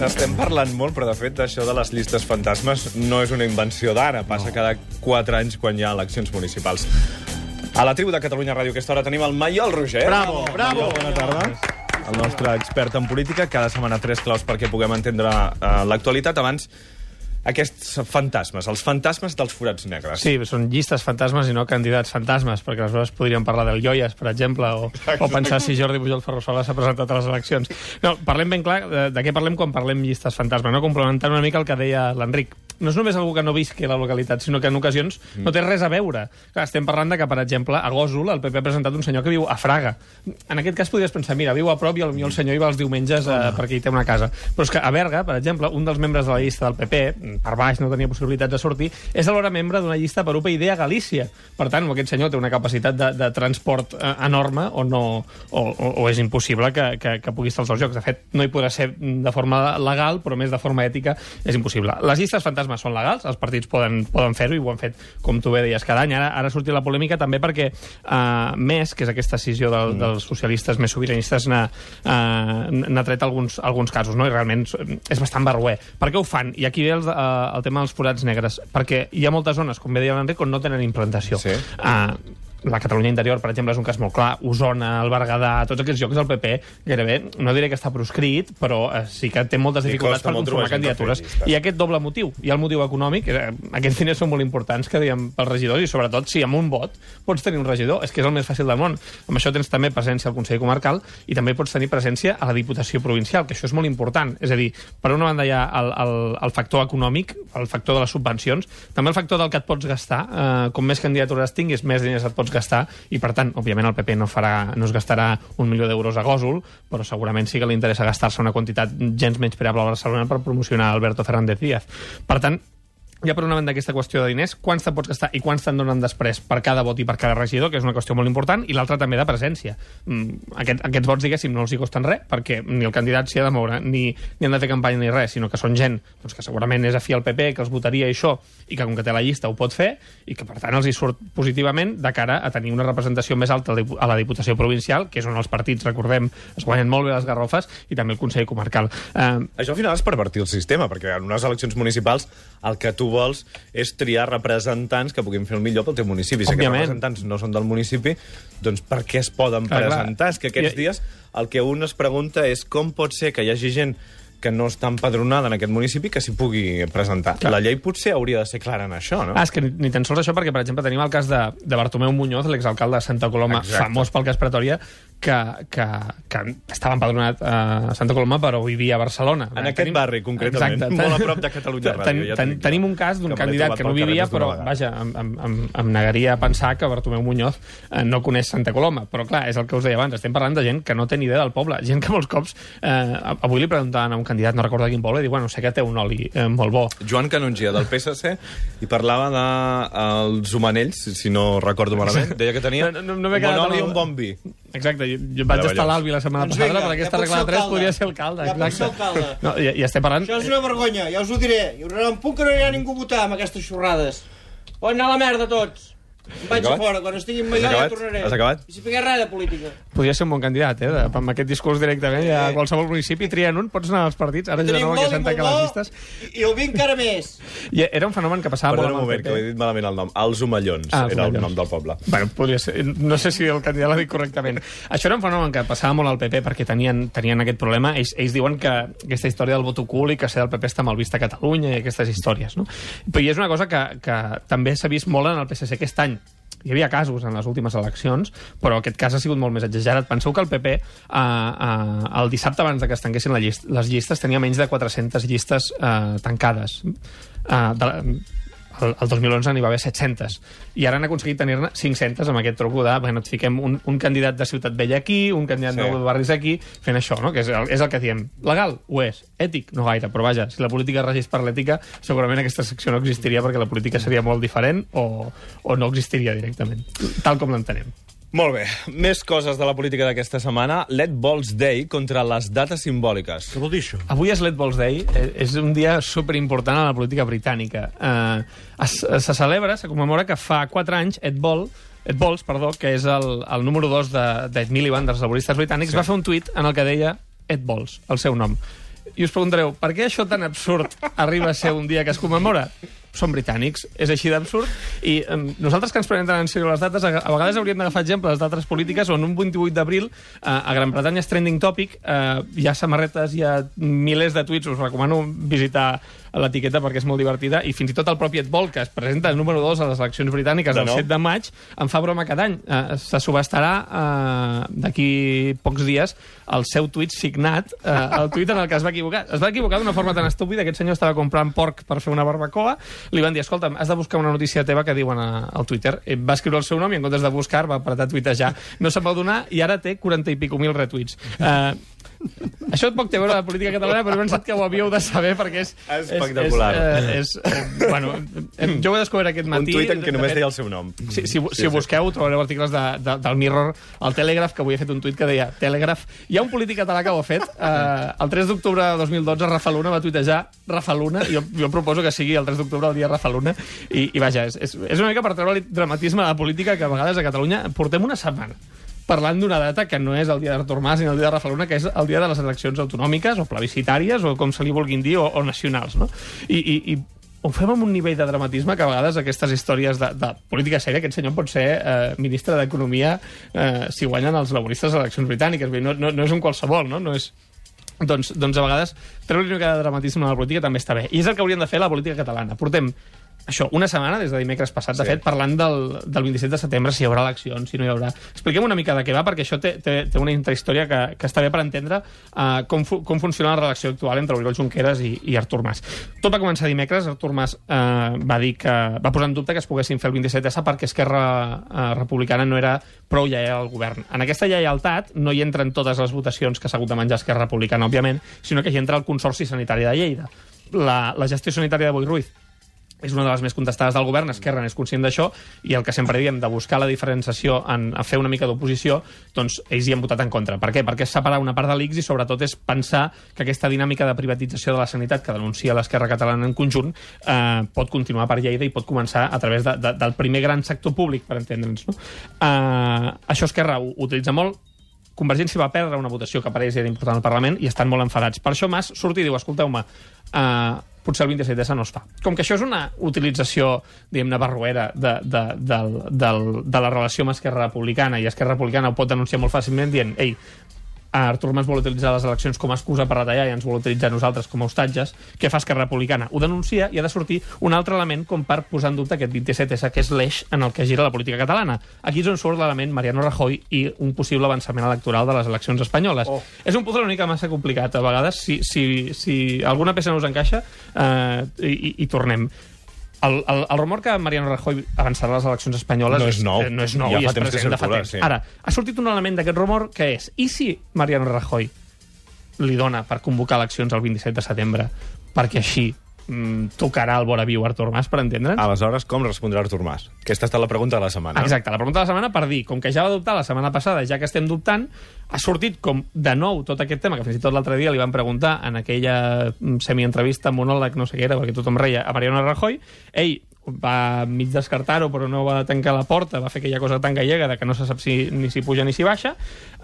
N'estem parlant molt, però de fet això de les llistes fantasmes no és una invenció d'ara. Passa no. cada 4 anys quan hi ha eleccions municipals. A la tribu de Catalunya Ràdio aquesta hora tenim el Maiol Roger. Bravo, bravo. Maiol, bona tarda. El nostre expert en política. Cada setmana tres claus perquè puguem entendre uh, l'actualitat. Abans, aquests fantasmes, els fantasmes dels forats negres. Sí, són llistes fantasmes i no candidats fantasmes, perquè aleshores podríem parlar del Joies, per exemple, o, o pensar si Jordi Pujol Ferrosola s'ha presentat a les eleccions. No, parlem ben clar de, de què parlem quan parlem llistes fantasmes, no? complementant una mica el que deia l'Enric no és només algú que no visqui a la localitat, sinó que en ocasions mm. no té res a veure. Clar, estem parlant de que, per exemple, a Gòsol el PP ha presentat un senyor que viu a Fraga. En aquest cas podries pensar, mira, viu a prop i potser el senyor hi va els diumenges eh, oh. perquè hi té una casa. Però és que a Berga, per exemple, un dels membres de la llista del PP, per baix no tenia possibilitat de sortir, és alhora membre d'una llista per UPyD a Galícia. Per tant, aquest senyor té una capacitat de, de transport eh, enorme o, no, o, o, o és impossible que, que, que pugui estar als dos jocs. De fet, no hi podrà ser de forma legal, però més de forma ètica és impossible. Les llistes fantasmes són legals, els partits poden, poden fer-ho i ho han fet, com tu bé deies, cada any. Ara, ara sortit la polèmica també perquè uh, MES, que és aquesta decisió del, mm. dels socialistes més sobiranistes, n'ha uh, tret alguns, alguns casos, no? i realment és bastant barroer. Per què ho fan? I aquí ve el, uh, el tema dels forats negres. Perquè hi ha moltes zones, com bé deia l'Enric, on no tenen implantació. Sí. Uh, la Catalunya interior, per exemple, és un cas molt clar. Osona, el Berguedà, tots aquests llocs del PP, gairebé, no diré que està proscrit, però eh, sí que té moltes dificultats per conformar candidatures. I aquest doble motiu, i el motiu econòmic, eh, aquests diners són molt importants que diem pels regidors, i sobretot si amb un vot pots tenir un regidor, és que és el més fàcil del món. Amb això tens també presència al Consell Comarcal i també pots tenir presència a la Diputació Provincial, que això és molt important. És a dir, per una banda hi ha el, el, el factor econòmic, el factor de les subvencions, també el factor del que et pots gastar. Eh, com més candidatures tinguis, més diners et pots pots gastar, i per tant, òbviament, el PP no, farà, no es gastarà un milió d'euros a Gòsol, però segurament sí que li interessa gastar-se una quantitat gens menys preable a Barcelona per promocionar Alberto Fernández Díaz. Per tant, ha per una banda aquesta qüestió de diners, quants te'n pots gastar i quants te'n donen després per cada vot i per cada regidor, que és una qüestió molt important, i l'altra també de presència. Mm, aquest, aquests vots, diguéssim, no els hi costen res, perquè ni el candidat s'hi ha de moure, ni, ni han de fer campanya ni res, sinó que són gent doncs, que segurament és afí al PP, que els votaria això, i que com que té la llista ho pot fer, i que per tant els hi surt positivament de cara a tenir una representació més alta a la Diputació Provincial, que és on els partits, recordem, es guanyen molt bé les garrofes, i també el Consell Comarcal. Eh, això al final és pervertir el sistema, perquè en unes eleccions municipals el que tu vols és triar representants que puguin fer el millor pel teu municipi. Si aquests representants no són del municipi, doncs per què es poden clar, presentar? Clar. És que aquests I... dies el que un es pregunta és com pot ser que hi hagi gent que no està empadronada en aquest municipi que s'hi pugui presentar. Clar. La llei potser hauria de ser clara en això, no? Ah, és que ni, ni tan sols això, perquè, per exemple, tenim el cas de, de Bartomeu Muñoz, l'exalcalde de Santa Coloma, Exacte. famós pel cas Pretòria, que, que, que estava empadronat a Santa Coloma però vivia a Barcelona. En aquest tenim... barri, concretament, Exacte. molt a prop de Catalunya Ràdio. Ten, ja ten, tenim un cas d'un candidat que no vivia, però, vaja, em, em, em, em negaria a pensar que Bartomeu Muñoz eh, no coneix Santa Coloma. Però, clar, és el que us deia abans, estem parlant de gent que no té ni idea del poble, gent que molts cops... Eh, avui li preguntaven a un candidat, no recordo quin poble, i diu, bueno, sé que té un oli eh, molt bo. Joan Canongia, del PSC, i parlava dels de, humanells, si no recordo malament, deia que tenia no, no, no un bon oli i un bon vi. Exacte, jo, vaig estar a l'Albi la setmana doncs passada, per aquesta ja regla de 3 podria ser alcalde. Ja pot ser alcalde. No, ja, ja estem parlant... Això és una vergonya, ja us ho diré. Hi haurà un punt que no hi ha ningú a votar amb aquestes xorrades. Poden anar a la merda tots. Vaig a fora, quan estigui millor ja tornaré. Has acabat? I si figués res de política. Podria ser un bon candidat, eh? Amb aquest discurs directament, ja a qualsevol municipi trien un, pots anar als partits, ara ja no, que s'han tancat les llistes. I, el vi encara més. I era un fenomen que passava Perdona molt un moment, que he dit malament el nom. Els Omellons ah, era el nom del poble. Bueno, podria ser. No sé si el candidat l'ha dit correctament. Això era un fenomen que passava molt al PP perquè tenien, tenien aquest problema. Ells, ells diuen que aquesta història del vot ocult i que ser del PP està mal vista a Catalunya i aquestes històries, no? Però és una cosa que, que també s'ha vist molt en el PSC aquest any hi havia casos en les últimes eleccions, però aquest cas ha sigut molt més exagerat. Penseu que el PP, eh, eh, el dissabte abans de que es tanquessin la llist, les llistes tenia menys de 400 llistes eh, tancades. Eh, de, el, el 2011 n'hi va haver 700 i ara han aconseguit tenir-ne 500 amb aquest truc de, bueno, et fiquem un, un candidat de Ciutat Vella aquí, un candidat sí. de barris aquí, fent això, no? que és el, és el que diem. Legal? Ho és. Ètic? No gaire, però vaja, si la política regís per l'ètica, segurament aquesta secció no existiria perquè la política seria molt diferent o, o no existiria directament, tal com l'entenem. Molt bé. Més coses de la política d'aquesta setmana. Let Balls Day contra les dates simbòliques. Què vol dir això? Avui és Let Balls Day. Eh, és un dia superimportant a la política britànica. Eh, es, se celebra, se commemora que fa 4 anys Ed Ball Ed Balls, perdó, que és el, el número 2 d'Ed de, Miliband, dels laboristes britànics, sí. va fer un tuit en el que deia Ed Balls, el seu nom I us preguntareu, per què això tan absurd arriba a ser un dia que es commemora? Són britànics, és així d'absurd. I eh, nosaltres que ens prenem en sèrio les dates, a, a vegades hauríem d'agafar exemples d'altres polítiques on un 28 d'abril eh, a Gran Bretanya és trending topic, eh, hi ha samarretes, hi ha milers de tuits, us recomano visitar l'etiqueta perquè és molt divertida, i fins i tot el propi Ed Ball, que es presenta número 2 a les eleccions britàniques De el nou. 7 de maig, en fa broma cada any. Eh, se subestarà eh, d'aquí pocs dies el seu tuit signat, eh, el tuit en el que es va equivocar. Es va equivocar d'una forma tan estúpida, aquest senyor estava comprant porc per fer una barbacoa, li van dir, escolta'm, has de buscar una notícia teva que diuen a, al Twitter. Eh, va escriure el seu nom i en comptes de buscar va apretar tuitejar. No se'n va donar i ara té 40 i pico mil retuits. Eh, això poc té a veure la política catalana, però he pensat que ho havíeu de saber perquè és... Espectacular. És, és, és, eh, bueno, eh, jo ho he descobert aquest Un matí. tuit en què només deia el seu nom. si, si, si ho busqueu, trobareu articles de, de, del Mirror, el Telegraph, que avui he fet un tuit que deia Telegraph. Hi ha un polític català que ho ha fet. Eh, el 3 d'octubre de 2012, Rafa Luna va tuitejar Rafa Luna. Jo, jo proposo que sigui el 3 d'octubre el dia Rafa Luna. I, i vaja, és, és, és una mica per treure el dramatisme de la política que a vegades a Catalunya portem una setmana parlant d'una data que no és el dia d'Artur Mas ni el dia de Rafa Luna, que és el dia de les eleccions autonòmiques o plebiscitàries o com se li vulguin dir, o, o nacionals, no? I, i, i ho fem amb un nivell de dramatisme que a vegades aquestes històries de, de política sèria, aquest senyor pot ser eh, ministre d'Economia eh, si guanyen els laboristes a eleccions britàniques. No, no, no és un qualsevol, no? No és, doncs, doncs a vegades treure una mica de dramatisme a la política també està bé. I és el que hauríem de fer la política catalana. Portem això, una setmana, des de dimecres passat, de Sí. fet, parlant del, del 27 de setembre, si hi haurà eleccions, si no hi haurà... Expliquem una mica de què va, perquè això té, té, té una intrahistòria que, que està bé per entendre uh, com, fu com funciona la relació actual entre Oriol Junqueras i, i Artur Mas. Tot va començar dimecres, Artur Mas uh, va dir que va posar en dubte que es poguessin fer el 27S perquè Esquerra uh, Republicana no era prou lleial al govern. En aquesta lleialtat no hi entren totes les votacions que s'ha hagut de menjar Esquerra Republicana, òbviament, sinó que hi entra el Consorci Sanitari de Lleida. La, la gestió sanitària de Boi Ruiz és una de les més contestades del govern, Esquerra n'és conscient d'això, i el que sempre diem de buscar la diferenciació en, a fer una mica d'oposició, doncs ells hi han votat en contra. Per què? Perquè és separar una part de l'ICS i sobretot és pensar que aquesta dinàmica de privatització de la sanitat que denuncia l'Esquerra catalana en conjunt eh, pot continuar per Lleida i pot començar a través de, de, del primer gran sector públic, per entendre'ns. No? Eh, això Esquerra ho, utilitza molt, Convergència va perdre una votació que per ells era important al Parlament i estan molt enfadats. Per això Mas surt i diu, escolteu-me, uh, potser el 27S no es fa. Com que això és una utilització, diguem-ne, barruera de, de, del, del, de la relació amb Esquerra Republicana i Esquerra Republicana ho pot denunciar molt fàcilment dient, ei, Artur Mas vol utilitzar les eleccions com a excusa per retallar i ens vol utilitzar nosaltres com a hostatges, què fa Esquerra Republicana? Ho denuncia i ha de sortir un altre element com per posar en dubte aquest 27S, que és l'eix en el que gira la política catalana. Aquí és on surt l'element Mariano Rajoy i un possible avançament electoral de les eleccions espanyoles. Oh. És un puzzle una mica massa complicat, a vegades, si, si, si alguna peça no us encaixa, eh, i, i, i tornem. El, el, el rumor que Mariano Rajoy avançarà les eleccions espanyoles No és nou. eh, no és nou Ja i és temps que de fa circula, temps. sí. Ara, ha sortit un element d'aquest rumor que és, i si Mariano Rajoy li dona per convocar eleccions el 27 de setembre perquè així mm, tocarà el vora viu Artur Mas, per entendre'ns? Aleshores, com respondrà Artur Mas? Aquesta ha estat la pregunta de la setmana. Exacte, la pregunta de la setmana per dir, com que ja va dubtar la setmana passada, ja que estem dubtant, ha sortit com de nou tot aquest tema, que fins i tot l'altre dia li van preguntar en aquella mm, semientrevista, monòleg, no sé què era, perquè tothom reia, a Mariano Rajoy, ell va mig descartar-ho, però no va tancar la porta, va fer aquella cosa tan gallega de que no se sap si, ni si puja ni si baixa,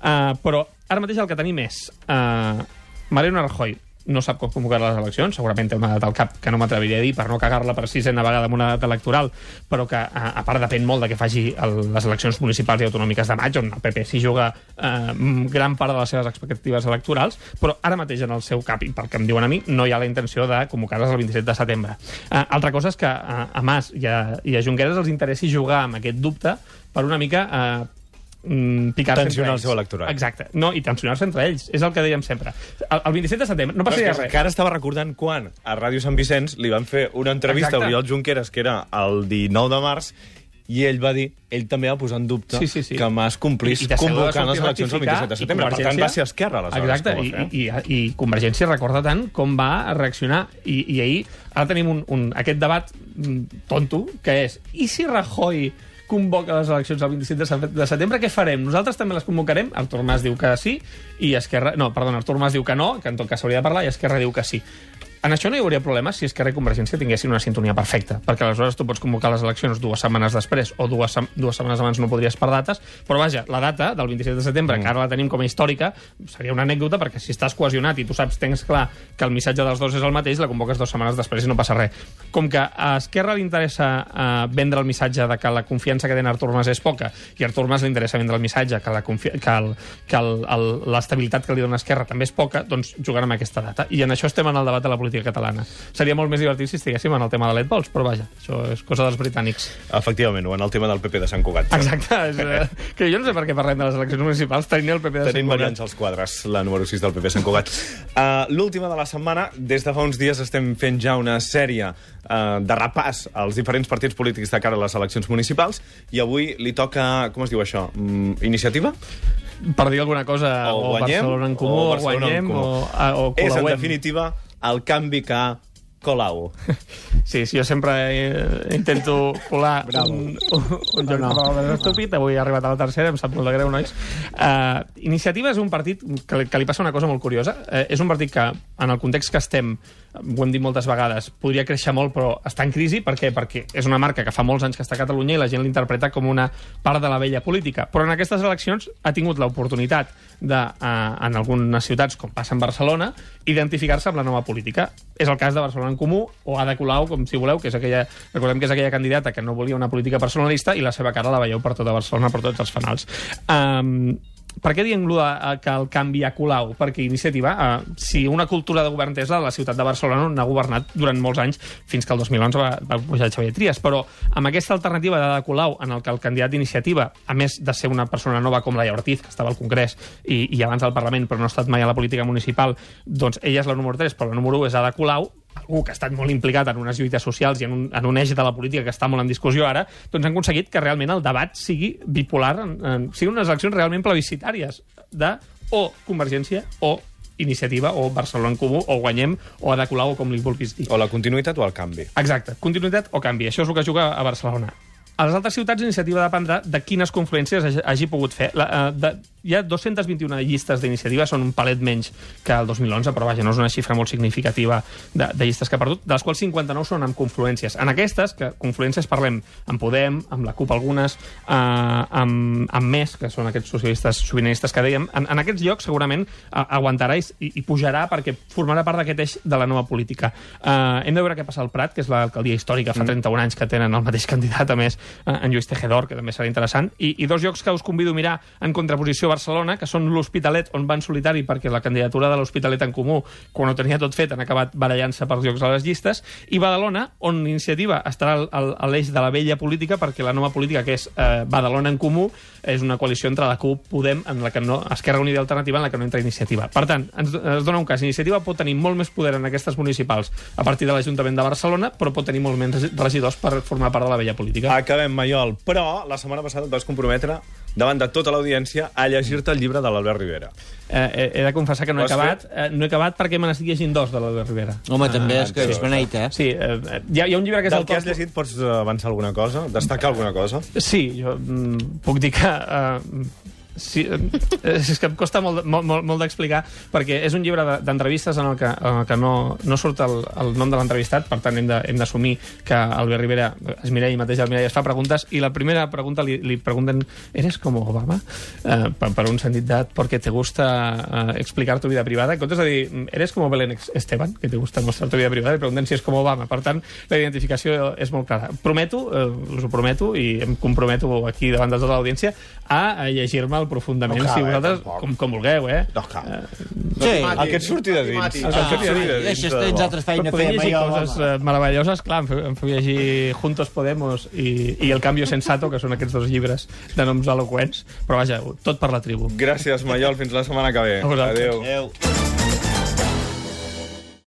uh, però ara mateix el que tenim és uh, Mariano Rajoy no sap com convocar les eleccions, segurament té una data al cap que no m'atreviria a dir per no cagar-la per sisena vegada amb una data electoral, però que a, a part depèn molt de què faci el, les eleccions municipals i autonòmiques de maig, on el PP s'hi juga eh, gran part de les seves expectatives electorals, però ara mateix en el seu cap, i pel que em diuen a mi, no hi ha la intenció de convocar-les el 27 de setembre. Eh, altra cosa és que a, a Mas i a, i a Junqueras els interessi jugar amb aquest dubte per una mica eh, mm, picar-se entre el ells. seu electorat. Exacte. No, i tensionar-se entre ells. És el que dèiem sempre. El, el 27 de setembre no passaria que res. encara estava recordant quan a Ràdio Sant Vicenç li van fer una entrevista Exacte. a Oriol Junqueras, que era el 19 de març, i ell va dir, ell també va posar en dubte Sí, sí, sí. que Mas complís I va convocant les eleccions el rectificar 27 de i setembre. Per tant, va ser Esquerra, aleshores, Exacte, i, fer. i, i, i Convergència recorda tant com va reaccionar. I, i ahir, ara tenim un, un, aquest debat mm, tonto, que és, i si Rajoy convoca les eleccions el 27 de se- de setembre, què farem? Nosaltres també les convocarem? Artur Mas diu que sí, i Esquerra... No, perdona, Artur Mas diu que no, que en tot cas s'hauria de parlar, i Esquerra diu que sí. En això no hi hauria problema si Esquerra i Convergència tinguessin una sintonia perfecta, perquè aleshores tu pots convocar les eleccions dues setmanes després o dues, dues setmanes abans no podries per dates, però vaja, la data del 27 de setembre, mm. que ara la tenim com a històrica, seria una anècdota perquè si estàs cohesionat i tu saps, tens clar que el missatge dels dos és el mateix, la convoques dues setmanes després i no passa res. Com que a Esquerra li interessa uh, vendre el missatge de que la confiança que té Artur Mas és poca i a Artur Mas li interessa vendre el missatge que la que l'estabilitat que li dona Esquerra també és poca, doncs jugant amb aquesta data. I en això estem en el debat de la política catalana. Seria molt més divertit si estiguéssim en el tema de l'Ed però vaja, això és cosa dels britànics. Efectivament, o en el tema del PP de Sant Cugat. Exacte, és, eh, que jo no sé per què parlem de les eleccions municipals tenint el PP de Tenim Sant Cugat. Tenim als quadres, la número 6 del PP Sant Cugat. Uh, L'última de la setmana, des de fa uns dies estem fent ja una sèrie uh, de repàs als diferents partits polítics de cara a les eleccions municipals i avui li toca, com es diu això, mm, iniciativa? Per dir alguna cosa, o, o guanyem, Barcelona en Comú, o, o guanyem, o, o, o És, en definitiva, el canvi que Colau. Sí, sí, jo sempre eh, intento colar Bravo. un, un, un joc no, no. estúpid. Avui he arribat a la tercera, em sap molt de greu, nois. Uh, Iniciativa és un partit que, que li passa una cosa molt curiosa. Uh, és un partit que, en el context que estem, ho hem dit moltes vegades, podria créixer molt, però està en crisi. Per què? Perquè és una marca que fa molts anys que està a Catalunya i la gent l'interpreta com una part de la vella política. Però en aquestes eleccions ha tingut l'oportunitat de, uh, en algunes ciutats, com passa en Barcelona, identificar-se amb la nova política. És el cas de Barcelona en Comú o Ada Colau, com si voleu, que és aquella, recordem que és aquella candidata que no volia una política personalista i la seva cara la veieu per tota Barcelona, per tots els fanals. Um, per què diem que el canvi a Colau? Perquè Iniciativa, eh, si una cultura de govern és la de la ciutat de Barcelona, n'ha governat durant molts anys, fins que el 2011 va, va pujar Xavier Trias, però amb aquesta alternativa de Colau, en el que el candidat d'Iniciativa, a més de ser una persona nova com Laia Ortiz, que estava al Congrés i, i abans al Parlament, però no ha estat mai a la política municipal, doncs ella és la número 3, però la número 1 és Ada Colau, algú que ha estat molt implicat en unes lluites socials i en un, en un eix de la política que està molt en discussió ara, doncs han aconseguit que realment el debat sigui bipolar, en, en, siguin unes eleccions realment plebiscitàries de o Convergència o Iniciativa o Barcelona en Comú o Guanyem o Ada Colau o com li vulguis dir. O la continuïtat o el canvi. Exacte, continuïtat o canvi. Això és el que juga a Barcelona. A les altres ciutats, l'iniciativa dependrà de quines confluències hagi pogut fer. La, uh, de, hi ha 221 llistes d'iniciativa, són un palet menys que el 2011, però vaja, no és una xifra molt significativa de, de llistes que ha perdut, de les quals 59 són amb confluències. En aquestes, que confluències parlem amb Podem, amb la CUP algunes, eh, amb, amb més, que són aquests socialistes sobiranistes que dèiem, en, en aquests llocs segurament uh, aguantarà i, i pujarà perquè formarà part d'aquest eix de la nova política. Uh, hem de veure què passa al Prat, que és l'alcaldia històrica, fa 31 mm. anys que tenen el mateix candidat, a més, uh, en Lluís Tejedor, que també serà interessant, i, i dos llocs que us convido a mirar en contraposició Barcelona, que són l'Hospitalet, on van solitari perquè la candidatura de l'Hospitalet en Comú, quan ho tenia tot fet, han acabat barallant-se pels llocs a les llistes, i Badalona, on l'iniciativa estarà a l'eix de la vella política, perquè la nova política, que és eh, Badalona en Comú, és una coalició entre la CUP, Podem, en la que no, Esquerra Unida Alternativa, en la que no entra Iniciativa. Per tant, ens, ens dona un cas. Iniciativa pot tenir molt més poder en aquestes municipals a partir de l'Ajuntament de Barcelona, però pot tenir molt menys regidors per formar part de la vella política. Acabem, Maiol. Però la setmana passada et vas comprometre davant de tota l'audiència a llegir-te el llibre de l'Albert Rivera. Eh, he de confessar que no he acabat. Eh, no he acabat perquè me n'estic llegint dos de l'Albert Rivera. Home, també és que és beneit, eh? Sí, eh, hi, ha, hi ha un llibre que és Del el que has llegit pots avançar alguna cosa? Destacar alguna cosa? Sí, jo mm, puc dir que... Eh, Sí, eh, és que em costa molt, molt, molt, molt d'explicar, perquè és un llibre d'entrevistes en el que, en el que no, no surt el, el nom de l'entrevistat, per tant hem d'assumir que Albert Rivera es mira ell mateix al mirall es fa preguntes, i la primera pregunta li, li pregunten ¿eres como Obama? Eh, per, per un sentit de perquè te gusta eh, explicar tu vida privada, en comptes de dir ¿eres como Belén Esteban? que te gusta mostrar tu vida privada, i pregunten si és com Obama. Per tant, la identificació és molt clara. Prometo, eh, us ho prometo, i em comprometo aquí davant de tota l'audiència, a, llegir-me molt profundament, no cal, si eh, vosaltres, eh, com, com vulgueu, eh? No cal. Uh, sí. El que et surti de dins. El que et surti de dins. Deixes, tens altres feina a fer. llegir coses uh, meravelloses, clar, em feu, em feu llegir Juntos Podemos i, i El Cambio Sensato, que són aquests dos llibres de noms eloquents, però vaja, tot per la tribu. Gràcies, Maiol, fins la setmana que ve. Adéu. Adéu.